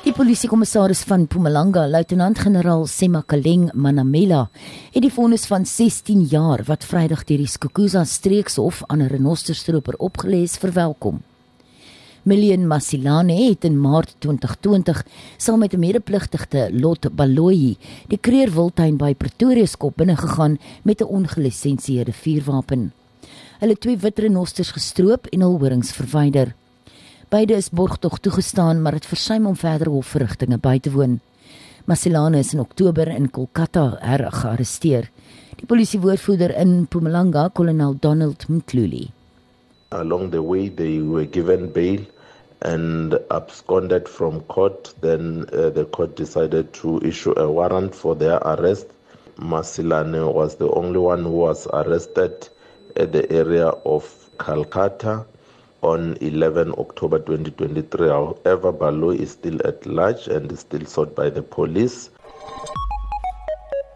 Die polisiekommissaris van Mpumalanga, luitenant-generaal Semakaleng Manamela, het die vonnis van 16 jaar wat Vrydag deur die Skukuza streekshof aan 'n renosterstroper opgelê is verwelkom. Million Masilane het in Maart 2020 saam met 'n medepligtige Lot Baloyi die Kreer Wildtuin by Pretoria skop binne gegaan met 'n ongelisensieerde vuurwapen. Hulle twee wit renosters gestroop en hul horings verwyder. Beide is borgtog toegestaan, maar het versuim om verder hofverrigtinge by te woon. Masilane is in Oktober in Kolkata herarresteer. Die polisiewoordvoerder in Mpumalanga, kolonel Donald Mkluli, Along the way, they were given bail and absconded from court. Then uh, the court decided to issue a warrant for their arrest. Masilane was the only one who was arrested at the area of Calcutta on 11 October 2023. However, Balo is still at large and is still sought by the police.